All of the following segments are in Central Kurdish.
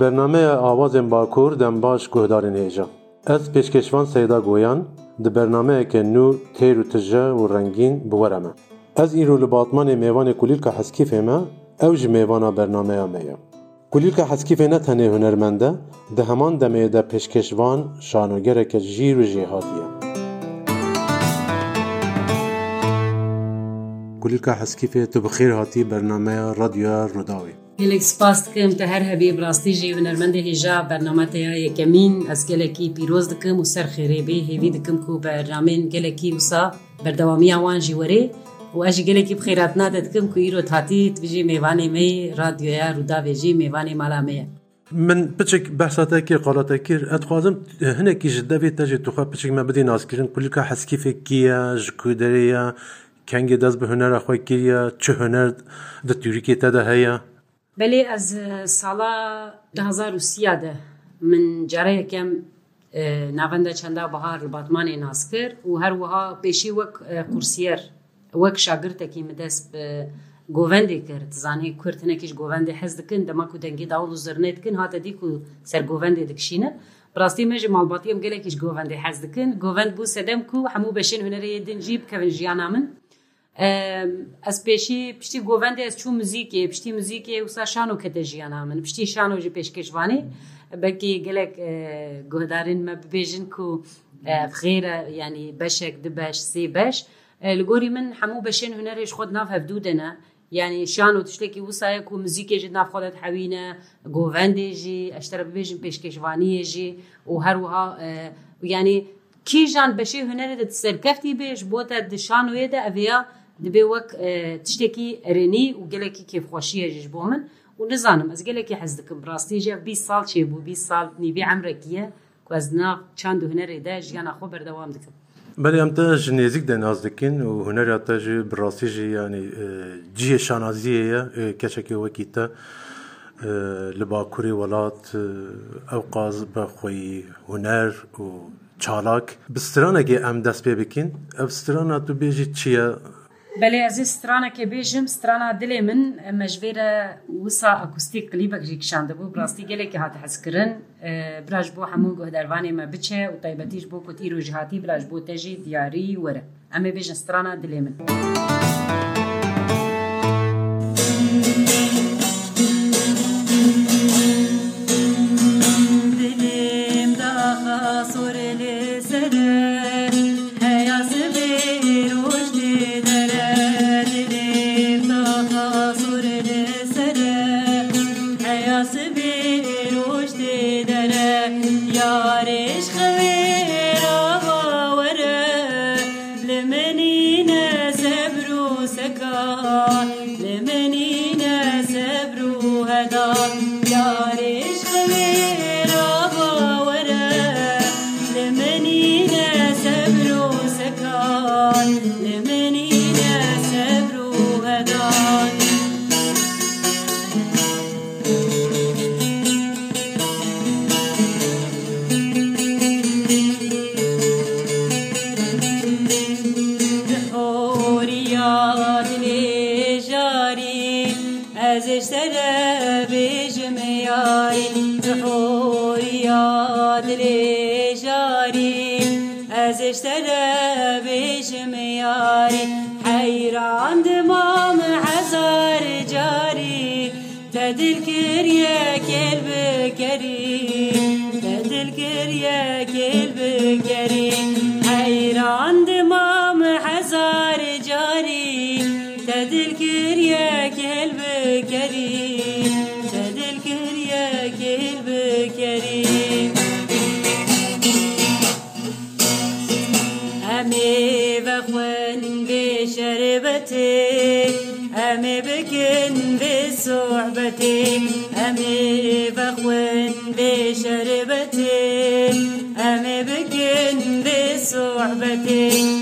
Ji bernameya awazên bakur dem baş guhdarên hêja. Ez pêşkeşvan Seyda Goyan di bernameyeke nû têr û tije û rengîn biwere me. Ez îro li batmanê mêvanê kulîlka heskîfê me ew ji mêvana bernameya me ye. Kulîlka heskîfê ne tenê hunermend e, di heman demê de pêşkeşvan şanogereke jîr û jêhatiye. Kulîlka heskîfê tu bi xêr hatî bernameya radyoya Rûdawê. گەلێک سپاس دکەم کە هەر هەبێ ڕاستی ژێ وەرمەندە هێژا بەرنەمەتەیە یەکەمین ئەس گەلێکی پیرۆز دکەم و سەر خێرێبێ هێوی دکەم و بەرنامێن گەلێکی وسا بەردەوامیاوانژی وەرێ و ئەژی گەلێکی بخێراتنا دەتکەم و ئیرۆ تاتی بژێ مێوانێ مەی رادیۆیا ڕووداوێژی مێوانێ ماڵامەیە. من پچێک بەساتەکی قالاتەکرد ئەتخوازم هەنێکی ژ دەبێت تەژێ توخوا پچێک مە بدی ناسکردن کولیکە حەسکیفێکیە ژکودەرەیە کەنگێ دەست بە هوەرە خۆی کردە چه هوەر دە تووریکی تەدا هەیە بەێ ئەز ساڵا 2030دا من جارەیەکەم ناوەندە چەندا بەها ڕباتمانی ناس کرد و هەروەها پێشی وەک کورسیەر وەک شاگرتێکی مدەست گۆڤندی کرد زانانی کورتنێکیش گۆڤندی حەز دکن دەمەک و دەنگی داوڵ و زرنێتکن هاتە دیک و سەر گۆڤندی دکشینە ڕاستی مێژ ماڵباتیم گەلێکیش گۆڤندی حەز دکن گۆڤند بوو سەدەم و هەموو بەشێن هوەرەیە دنجی بکەون ژیانە من ez pêşî piştî govendê ez çû muzîkê piştî muzîkê wisa şan û kete jiyana min piştî şan û ji pêşkeşvanî belkî gelek guhdarên me bibêjin ku xêre yanî beşek dibeş sê beş li gorî min hemû beşên hunerê ji xwed nav hevdû dene yani şan û tiştekî wisaya ku muzîkê ji navxwadet hewîne govendê jî eşte bibêjin pêşkeşvaniyê jî û her wiha yanî kîjan beşê hunerê de serkeftî bêj bo te di şan wê de ev ya دەبێ وەک تشتێکی ئەرێنی و گەلێکی کێفخۆشی هێژش بۆ من و نزانم ئەس گەلێکی حەز دەکەم ڕاستیژە 20 ساڵ چێ بوو 20 ساڵ نیبی ئەمرەکیە کوازنا چند هوەرێدا ژیانە خۆ بەردەوام دەکەم بەێ ئەمتە ژنێزیک دەناز دەکەن و هوەراتە ژ بڕاستیژی ینی جیە شانازیەیە کەچێکی وەکی تە. li bakurê welat ew qaz be xyî huner û çalak bi stranekê em dest pê bikin ev strana tu bêjî çi ye بەێ ئەزی سترانەکە بێژم سترانە دلێ من مەژێرە وسا ئەکوستی کلی بەگریکشاندە بوو ڕاستی گەلێکی هاتە حەزکردن براش بۆ هەموو گۆدەروانێمە بچێ و تایبەتیش بۆ کوتی ڕۆژهاتی براش بۆ تەژی دیاری وەرە ئەمە بێژە سترانە دلێ من. Dilimde hasur ele sere محبتي أمي بكن بصحبتي أمي بخون بشربتي أمي بكن بصحبتي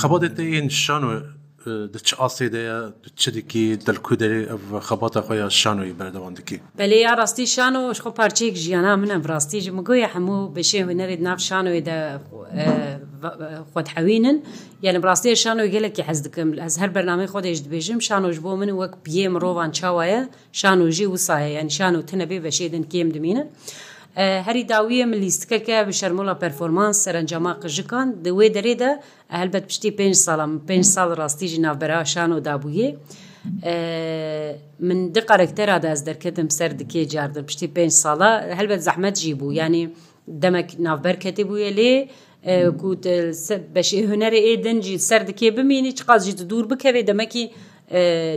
خەباتێن شان و چ ئاسێدەیە چدیکی دەکودری ئەو خەباتە خۆیان شانۆی بەردەواندکی بەێ یا ڕاستی شان و خۆ پارچێک ژیانە منە ڕاستیژ مگوۆی هەموو بەشێ هوەرێت ناف شانۆیدا خۆتحەوینن یعنی ڕاستی شانۆی گەلێکی حەز دەکەم ئەس هەر بەنامی خۆدەش دبێژم شانۆش بۆ من وەک پێ مرۆڤان چاوایە شانۆژی وسایە یان شان و تەنەبێ بەشێدن کێم دمینە. هەری داویە ملیستکەکە بە شەرمۆڵە پەرفۆرمانس سەرنجەما قژەکان دەوێ دەرێدا هەلبەت پشتی پێ ساڵم پێ ساڵ ڕاستیژی ناوبەراشان و دابووە. من دو قەرەکتەرادا ئەس دەرکردم سەر دکێ جاردە پشتی پێ ساڵە هەلبەت زەحمەت جی بوو ینی دەمەک ناوبەرکەتی بووە لێ بەشی هوەرە ئێ دەنجی سەر دکێ بمینی چ قازجی دوور بکەوێ دەمەکی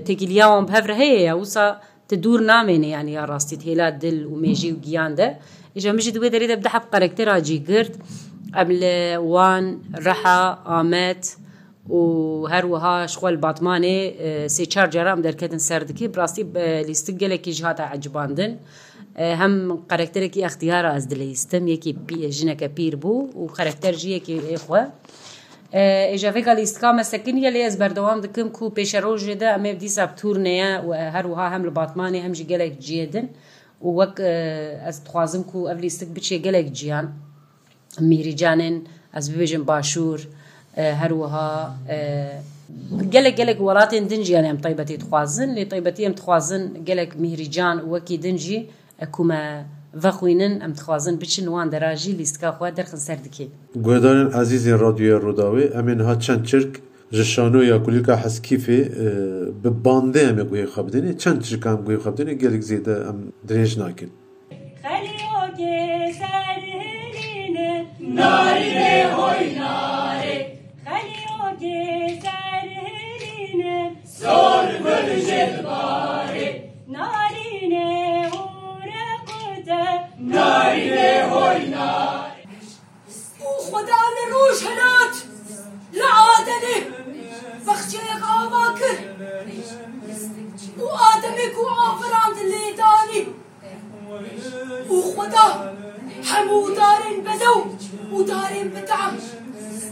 تێگیلیاوان هەفر هەیە یا وسا دوور نامێنێ یانی یا ڕاستیت هێلا دل و مێژی و گیاندە إجا مجي دوي دريد بدحب كاركتير عجي قرد قبل وان رحا آمات وهروها شغل باتماني سي چار جرام دركتن سردكي براستي ليستك جلكي جهات عجباندن هم قەرەکتەرێکی ئەختیارە ئەس دلەیستم یەکی ژنەکە پیر بوو و خەرەکتەر ژیەکی ئێخوا ئێژەفێکا لیستکا مەسەکنیە لێ ئەس بەردەوام دکم و پێشەڕۆژێدا ئەمێ دیسا تورنەیە و هەروها هەم لە باتمانی هەمژی گەلێک جێدن. و وەک ئەس دخوازم و ئەف لیستک بچێ گەلێک گیان میریجانن ئەس ببێژم باشوور هەروەها gelek gelek welatên din jiyan em taybetê dixwazin lê taybetî em dixwazin gelek mihrican wekî din jî ku me vexwînin em dixwazin biçin wan derajî lîstka xwe derxin ser dikê Guhdarên ezîzên radyoya Rodawê em ên hat çend çirk ji şanoya kulîka heskîfê e, bi bandê em e goyê xebidinê çend jikan goyê xebidinê gelek zêde em dirêj nakin. Narine hoyna. خدا روش ودار بذو ودار بدعم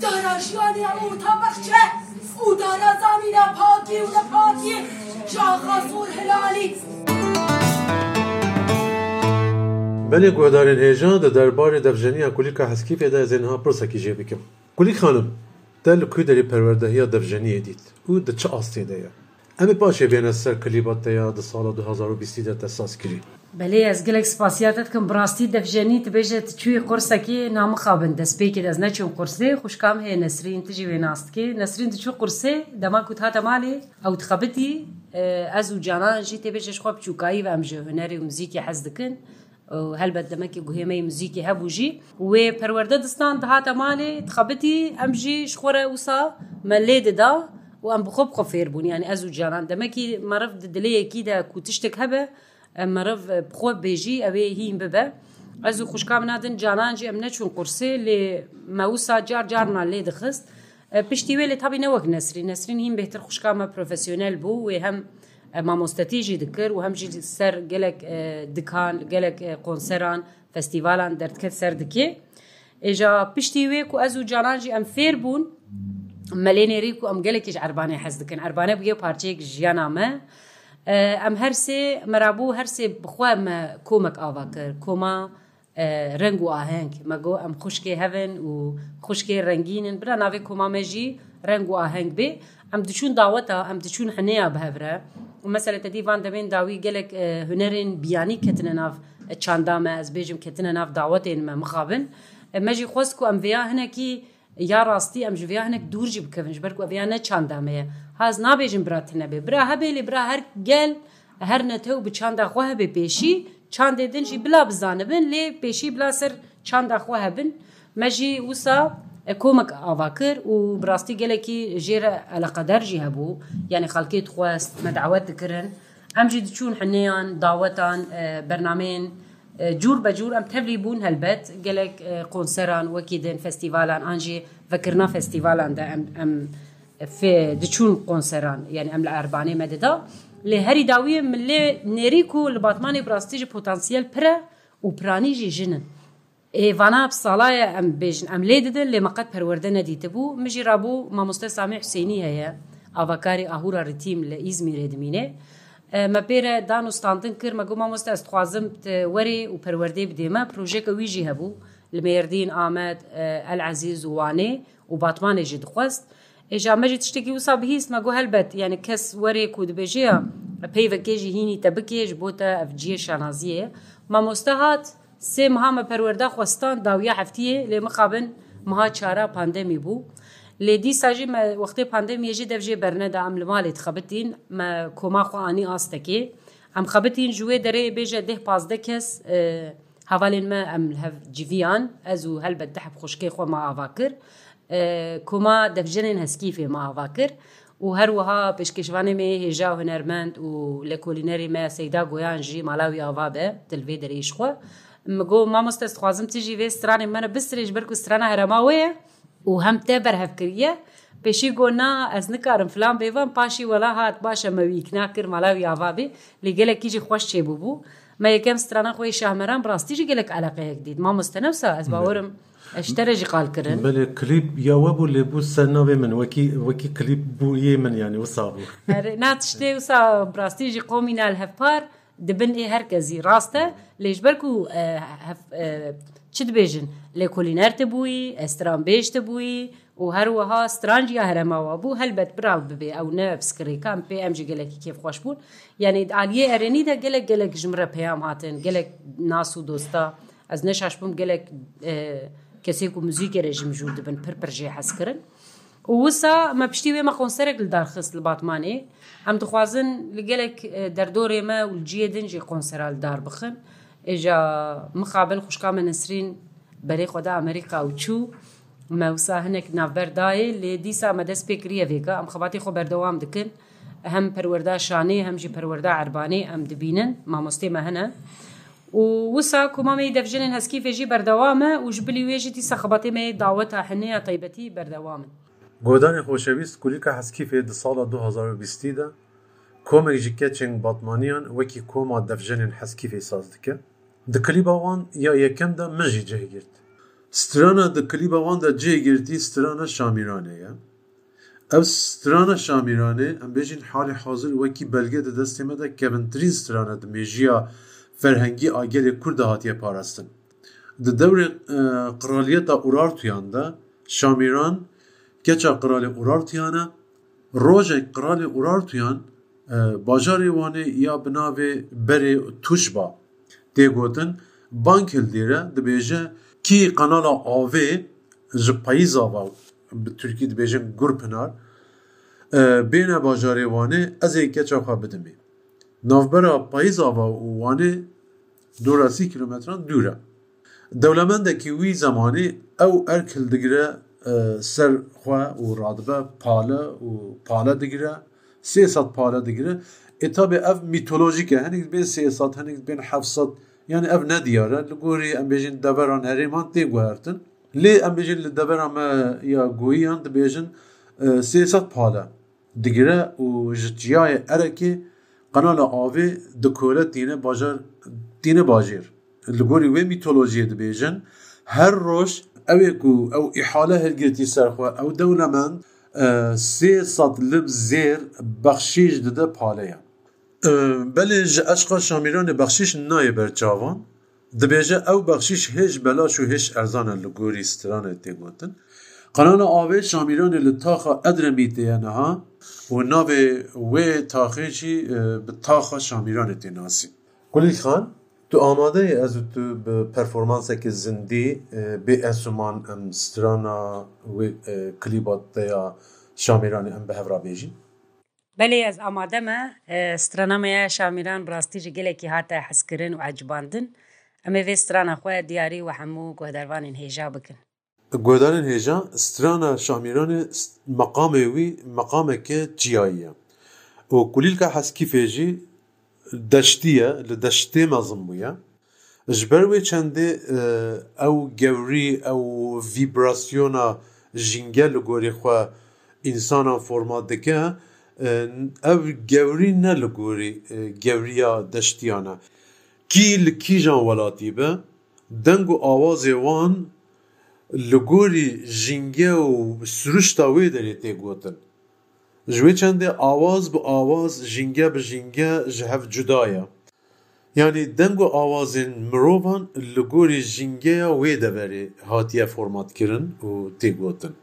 داراشیانی اورتا بخشه ودار زمین پاکی و پاکی شاخ غفور هلالی بەێ گوادارێن هێژان دە دەربارەی دەبژەنیە کولیکە هەسکی پێدا زێنها پرسەکی جێ بکەم کولی خانم دە لە کوی دەری پەروەەردەهەیە دەبژەنیە دیت و دە چه ئاستێدەیە ئەمە پاشێ بێنە سەر کلیباتەیە دە ساڵە 2020 دە تەساس کردی بەێ ئەس گەلێک سپاسیاتت کەم بڕاستی دەفژێنیت بێژێت کوێ قرسەکی نامخابن دەستپێکی دەست نەچوون قرسێ خوشکام هەیە نسرین تژی وێناستکێ نسرین دچوو قرسێ دەما کووت هاتە ماڵێ ئەو تخەبتی ئەز و جانان ژی تێبێژش خۆ بچووکایی و ئەمژە هوەری و مزیکی حەز دکن هەلبەت دەمەکی گوهێمەی مزیکی هەبووژی وێ پەروەەردە دستان دەهاتە ماڵێ تخەبتی ئەمژی شخۆرە وسا مەلێ دەدا و ئەم بخۆ بخۆ فێربوونی یانی ئەز و جانان دەمەکی مەرف دلەیەکی دا کوتشتێک هەبە مرف بخۆ بێژی ئەوێ هین ببە ئەز و خوشکام نادن جارانجی ئەم نەچون قورسێ لێ مەوسا جار جارمان لێ دەخست پشتی وێ لێ تابی نەوەک نسری نسرین هین بهتر خوشکامە پرۆفسیۆنل بوو وێ هەم مامۆستەتیژی دکرد و هەمژی سەر گەلک دکان گەلک قۆنسەران فستیڤالان دەردکرد سەر دکێ ئێژا پشتی وێک و ئەز و جارانجی ئەم فێر بوون مەلێنێری و ئەم گەلێکیش ئەربانێ حەز دکن ئەربانە بگێ پارچەیەک ژیانامە. ئەم هەرسێ مەرابوو هەرسێ بخوامە کۆمەک ئاوا کرد کۆما ڕنگ و ئاهنگ مەگۆ ئەم خوشکێ هەون و خوشکێ ڕنگینن برا ناوێ کۆمامەژی ڕنگ و ئاهنگ بێ ئەم دچون داوەتە ئەم دچون هەنەیە بهەبرە و مەسەلەتە دیوان دەبێن داوی گەلک هوەرێن بیانی کەتنە ناو چاندامە ئەس بێژم کەتنە ناو داوەتێن مە مخابن مەژی خۆست و ئەم ڤیا هەنەکی یا ڕاستی ئەم ژویانێک دوورژی بکەونش بەرک ئەیانە چاندامەیە هاز نابێژین براتنەبێ برا هەبێ لێ برا هەر گەل هەر نەتە و بچانداخوا هەبێ پێشی چاندێ دنجی بلا بزانبن لێ پێشی بلا سەر چانداخوا هەبن مەژی وسا کۆمەک ئاوا کرد و بڕاستی گەلێکی ژێرە ئەلقەدەرژی هەبوو یعنی خەڵکیت خواست مەداوەت دکردن ئەمژی دچوون حنیان داوەتان بەرنمێن جور بە جور ئەم تەبلی بوون هەلبەت گەلێک قۆنسەران وەکی دێن فستیڤالان ئانژێ بەکردنا فستیڤالاندا ئەم دچون قۆنسەران یعنی ئەم لە ئەربانەی مەدەدا لێ هەری داویە من لێ نێریک و لە باتمانی ڕاستیژی پۆتانسیل پرە و پرانیژی ژنن ئێوانە ساڵایە ئەم بێژن ئەم لێ دەدن لێ مەقەت پەروەەردە نەدیتە بوو مژی ڕابوو مامۆستە سامی حوسینی هەیە ئاواکاری ئاهورا ڕتیم لە ئیزمی ڕێدمینێ me pêre danûstandin kir me got mamoste ez dixwazim werê û perwerdê bidê me projeke wî jî hebû li mêrdîn Ahmed el ezîz wanê û batmanê jî dixwest êja me jî tiştekî wisa bihîst me got helbet yani kes werê ku dibêjiya peyvekê jî hînî te bike ji bo te ev ciye şanaziye mamoste hat sê miha me perwerda xwestan dawiya heftiyê lê mixabin miha çara pandemî bû. لێ دیساژی وەختی پاندەم ێژی دەبژێ بەرنەدا ئەم لە ماڵێت خەبتین کۆماخواانی ئاستەکێ ئەم خەبتین جوێ دەرێ بێژە دێ پازدە کەس هەوالێن مە ئەم جیان ئەز و هەلبەت دەحب خوشکی خۆما ئاوا کرد کۆما دەبژێنێن هەسکی فێمە ئاوا کرد و هەروەها پێشکەشوانێ مێ هێژا و هەنەرمەند و لە کۆلینەری مە سەیدا گویان ژی ماڵاوی ئاوا بە دلێ دەرێشخوا مگۆ مامۆستە خوازم تیژی وێ سرانێ منە بسرێش بەرک و سرانە هەرەماوەیە و هەم تێ بەرهەفکردە پێشی گۆنا ئەس نکارم فلان بێوان پاشی وەلا هات باشە مەویک ناکرد مەلاوی یاوابێ لەگەلێکیژی خۆش چێبوو بوو مە یەکەم سترانە خۆی شامەران ڕاستیژی گەلێک ئەلقەیەک دیت ما مستەنەوسا ئەس باوەرم. شتەرەژی قالکردن بەێ کلیپ یاوە بوو لێ بوو سەرناوێ من وەکی وەکی کلیپ بوو یێ من یانی وسا بوو نات شتێ وسا ڕاستیژی قۆمی نال هەفپار دبن ئێ هەرکەزی ڕاستە لێژبەر و چ دبێژن لێ کولینەرتە بووی ئەستران بێشتە بووی و هەروەها سترانجیا هەرەماوە بوو هەلبەت براو ببێ ئەو نەفسکرێکان پێ ئەمجی گەلێکی کێفخۆش بوون یعنی ئالیە ئەرێنی دا گەلک گەلک ژمرە پێیام هاتن گەلک ناس و دۆستا ئەس نەشاش بم گەلک کەسێک و مزیکە رێژم ژوو دبن پرپەرژێ حەسکردن وسا me piştî wê me konserek li darxist li Batmanê em dixwazin li gelek derdorê me û ciyê din jî konsera li dar bixin êja mixabel xuşka me nesrîn berê xweda Amerîka û çû me wisa hinek navberdayê lê dîsa me dest pê kiriye vêka em xebatê xwe berdewam dikin hem perwerda şanê hem jî perwerda erbanê em dibînin mamostê me hene û wisa ku mamê devjinên heskî vêjî berdewame û ji bilî wê jî dîsa xebatê me daweta hineya taybetî berdewamin گۆدانی خۆشەویست کولیکە حەسکیفێ دی ساڵە 2020 دا کۆمێک ji keçên batmaniyan wekî koma devjenên heskîfê saz dike di klîba wan ya yekem de min jî cehgirt strana di klîba wan de cêgirtî strana şamîranê ye ev strana şamîranê em bêjin halê hazir wekî belge di destê me de kevintirîn strana di mêjiya ferhengî agelê kur de hatiye parastin di devrê qraliyeta urartuyan da şamîran کەچا قرالێ ئورارتیانە ڕۆژێک قرالێ ئورارتیان باژارێ وانێ یا بناوێ berê tuşba دێگوتن bankel dêre dibêje ki qanala avê ji peyîza va bi Türkî dibêjin gurpinar bêne bajarê wanê ez ê keça xwe bidimê navbera peyîza va û wanê dora sî kilometran dûr e dewlemendekî wî zemanê ew erkil digire سەرخوا و ڕادبە پالە و پالە دیگرە سێسەد پالە دیگرە ئێتابێ ئەف میتۆلۆژیکە هەنێک بێ سێسەد هەنێک بێن حەفسەد یعنی ئەف نەدیارە لە گۆری ئەمبێژین دەبەران هەرێمان تێگوهرتن لێ ئەمبێژین لە دەبەرامە یا گوییان دەبێژن سێسەد پالە دیگرە و ژتیایە ئەرەکێ قەنا لە ئاوێ دکۆرە تینە باژەر تینە باژێر لە گۆری وێ میتۆلۆژیە دەبێژن هەر ڕۆژ ئەوێک و ئەو ئیحالە هەرگێتی سەرخوا ئەو دەولەمەند سێ سەد لب زێر بەخشیش ددە پالەیە بەێ ji ئەشقا شامیرانê بەخشیش nayê berçavan dibêje ew bexşîş hêj belaş û hêj erzan li gorî stranê têgotin Qanana avê şaمیranê li taxa edremî têye neha û navê wê taxê jî bi taxa şaمیranê tênasî Gulî xan Tu amadeê ez û tu bi performansekê zindî bê esûman em strana wê klîba te ya Şamêranê em bi hevrabêjî? Belê ez amade me strana me ya Şamîran rastî ji gelekî hate hezkirin û ecbandin em ê vê strana xwe diyarî û hemû guhdervanên hêja bikin. Guhdarên hêja strana Şamîranê meqamê wî meqameke çiyayî ye. û kulîlka heskî fêjî دەشتیە لە دەشتێ مەزم بووە ji ber wê çendê ew gewrî ew vîbrasyona jîngel li gorê xwe însana forma dike ev gewrî ne li gorî gewriya deştiyan e kî li kîjan welatî be deng û awazê wan li gorî jînge û siruşta wê derê tê gotin ji wê çendê awaz bi awaz jînge bi jînge ji hev cuda ye yanî deng û awazên mirovan li gorî jîngeya wê deverê hatiye formatkirin û têgotin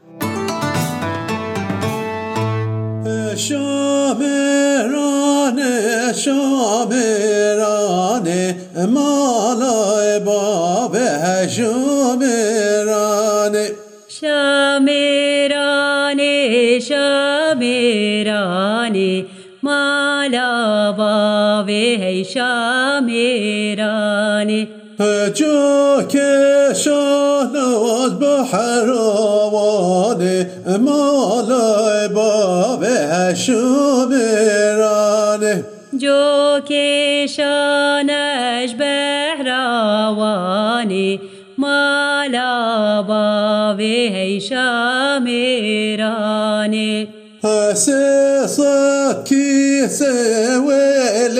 Şamerane, şamerane, malay babe, şamerane. Şamerane, şamerane. मेराने मालावे हैषा मेराने جاکه شاهنواز به حروانه مالای باب هشمرانه جو که شانش بهروانی مالا باوه هیشا میرانه سسات کی سویل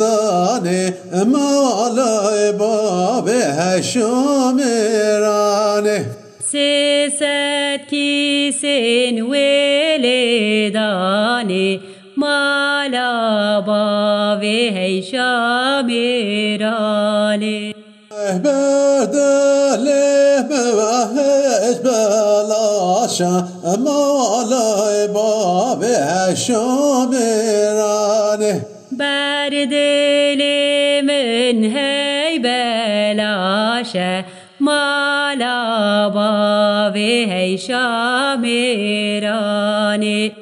دانه مالای باب هشمرانه سسات کی سن ویل دانه مالا باب هشمرانه بردله مهج بلاشا مال شو برانه بر دل من هی بلاشه مالا باوی هی شامیرانه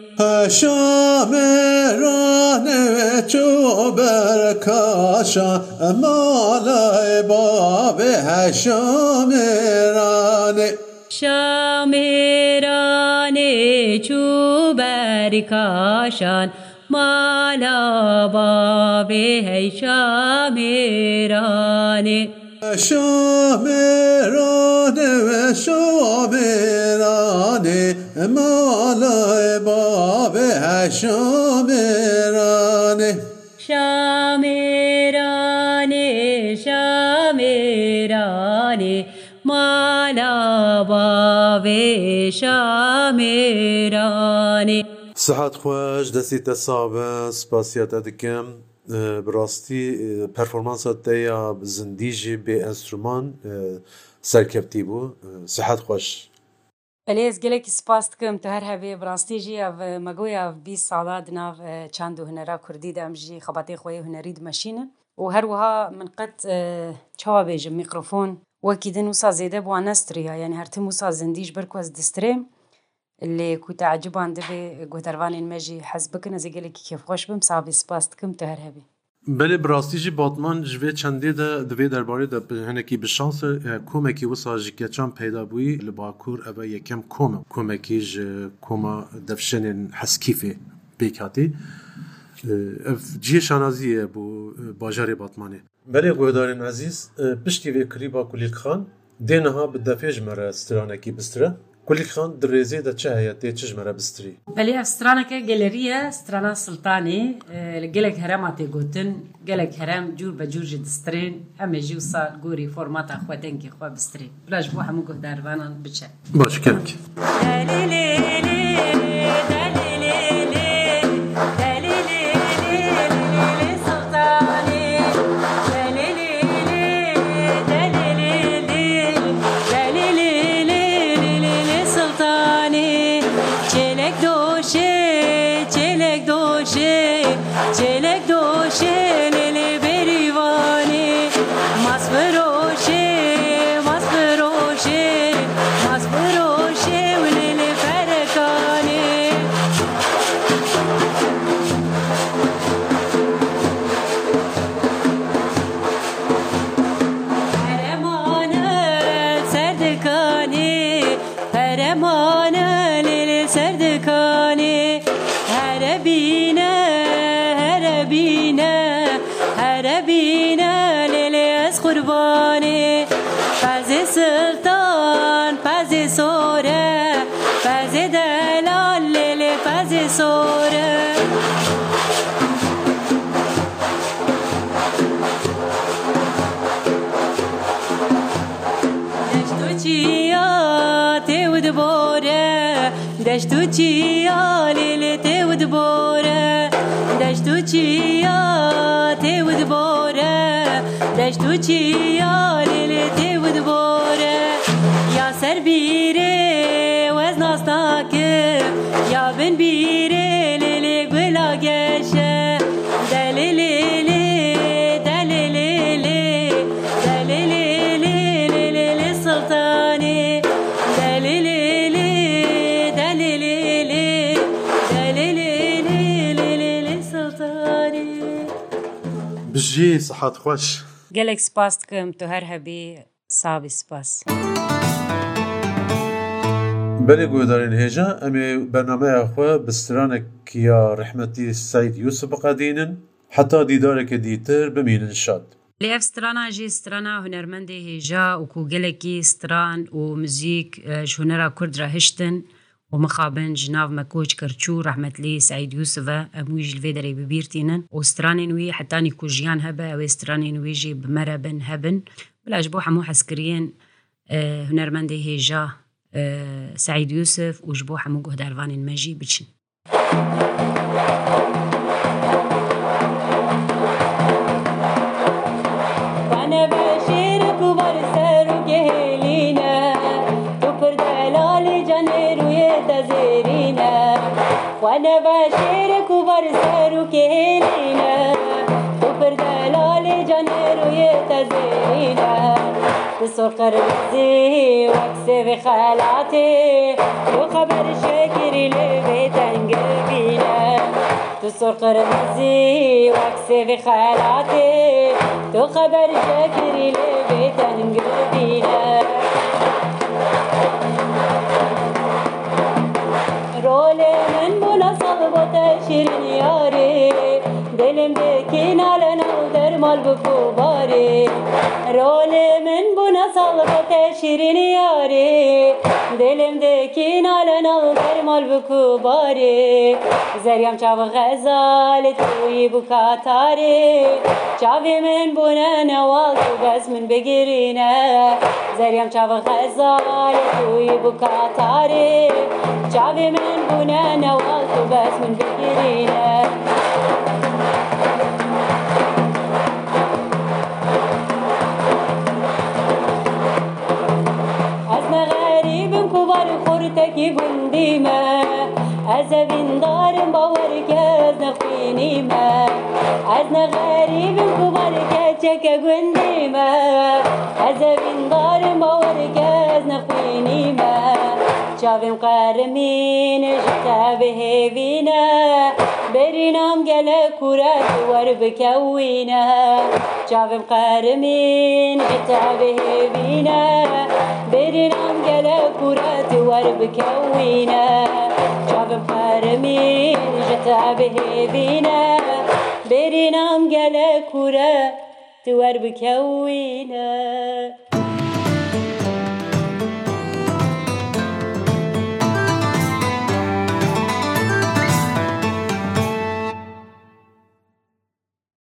شامرانه چو برکاشا مالای بابه هشامرانه شامرانه چو سەریکاشان مالا بابێ هەیشا مێرانێ شامێرانەوە شامێرانێ مالای بابێ هەشا مێرانێ شامێرانێ شامێرانێ مالا بابێ شامێرانێ سەحات خۆش دەستیتە سابە سپاسیەتە دکەم بڕاستی پەرفۆمانسە دەیە زندیژی بێ ئەنسرومان سەرکەفتی بوو سەحات خۆش. لێز gelekî spas dikim tu her hevê rastî jî ev megoya bî sala di nav çend û hunera Kurdî de em jî xebatê xwê hunerî dimeşînin û her wiha min qet çawa bêjim mikrofon wekî din wisa zêde bu nestriya yani her tim wisa zindî ji bir ku ez distrêm لێ کوتەعجبان دەبێ گوتەروانین مەژی حەز بکن ئەزە گەلێکی کێفخۆش بم ساوی سپاس دکم تە هەر هەبێ بەێ براستیژی باتمان جوێ چەندێدا دەوێ دەربارەدا هەنێکی بشانس کۆمێکی وسا ژکەچان پەیدابووی لە باکوور ئەوە یەکەم کۆمە کۆمێکی ji کۆمە دەفشێنێن حەسکیفێ پێکاتی جیە شانازیە بۆ باژارێ باتمانێ بەێ گۆدارێن عزیز پشتی وێ کری باکولیلخان دێنەها بە دەفێژ مەرە سترانێکی بسترە کولیکان درێزی دەچایە تێ چژمەرە بستری بەێ ئەسترانەکە گەلەریە سترانە سلتانی گەلێک هەرەما تێگوتن گەلێک هەرم جوور بە جوورژی دسترین ئەمێژی و سا گۆری فۆرماتە خوێتەنگی خوا بستری پلاش بۆ هەموو گۆداروانان بچە باشکەک. دەشت و چیالی لێ تێود بۆرە دەشت و چیا تێود بۆرە دەشت و چیالی لێ تێ خۆشی سەحات خۆش گەلێک سپاس بکەم تو هەر هەبی ساوی سپاس. بەێ گوێدارین هێژە ئەمێ بەنامەیە خۆ بسترانێکی یا ڕحمەتی سعید یوسف بقادینن حتا دیدارێکی دیتر بمینن شاد. لێف سترانە ژی سترانە هوەرمەندی هێژا و کوگەلێکی ستران و مزیک ژونەرا کوردرا هشتن. ومخابن جناف مەکۆچ کەرچوو ڕحمەت لێ سعیدوسە ئەمویش لێ دەرێ ببیرتینن ئۆسترانی نوێ حتانی کوژیان هەبە ئەوێ استرانی نوێژی بمەرە بن هەبن بلاش بۆ هەموو حەسکرێن هوەرمەندی هێژا سعید یوسف وش بۆ هەموو گۆهداروانین مەژی بچین. أنا بشير وانا بشيرك وبرسارك هلينا خبر دلال جنر ويتزينا بسرقر بزي واكسب خلعتي وخبر شاكري لبيتنج بينا تسر قرمزي واكسب خلعتي تو خبر شاكري لبيتنج بينا رولي من بۆتە شیرن یاری دلم بکینە لە سال بکو باری رول من بنا سال بکه شیرین یاری دلم دکی نال نال درمال بکو باری زریم چاو غزال توی بکا تاری چاوی من بنا نوال تو بس من بگیرینه زریم چاو غزال توی بکا تاری چاوی من بنا نوال تو بس من بگیرینه بندیمە ئەز ئەڤیندارم باوەرکەس نەخوێنیمە ئەز نەغەریبم کوبارەکە چەکە گوندیمە ئەز ئەڤیندارم باوەرکەس نەخوێنیمە چاوێم قەرمینە ژتە بهێوینە بەرینام گەلە کورەت وەربکەوینە چاوێم قەرمین ژتە بهێوینە بەرینە پورە دووار بکەوینە چاوم پارەمیر ژەتا بهێبینە بێری نام گەلە کورە دووار بکەوینە.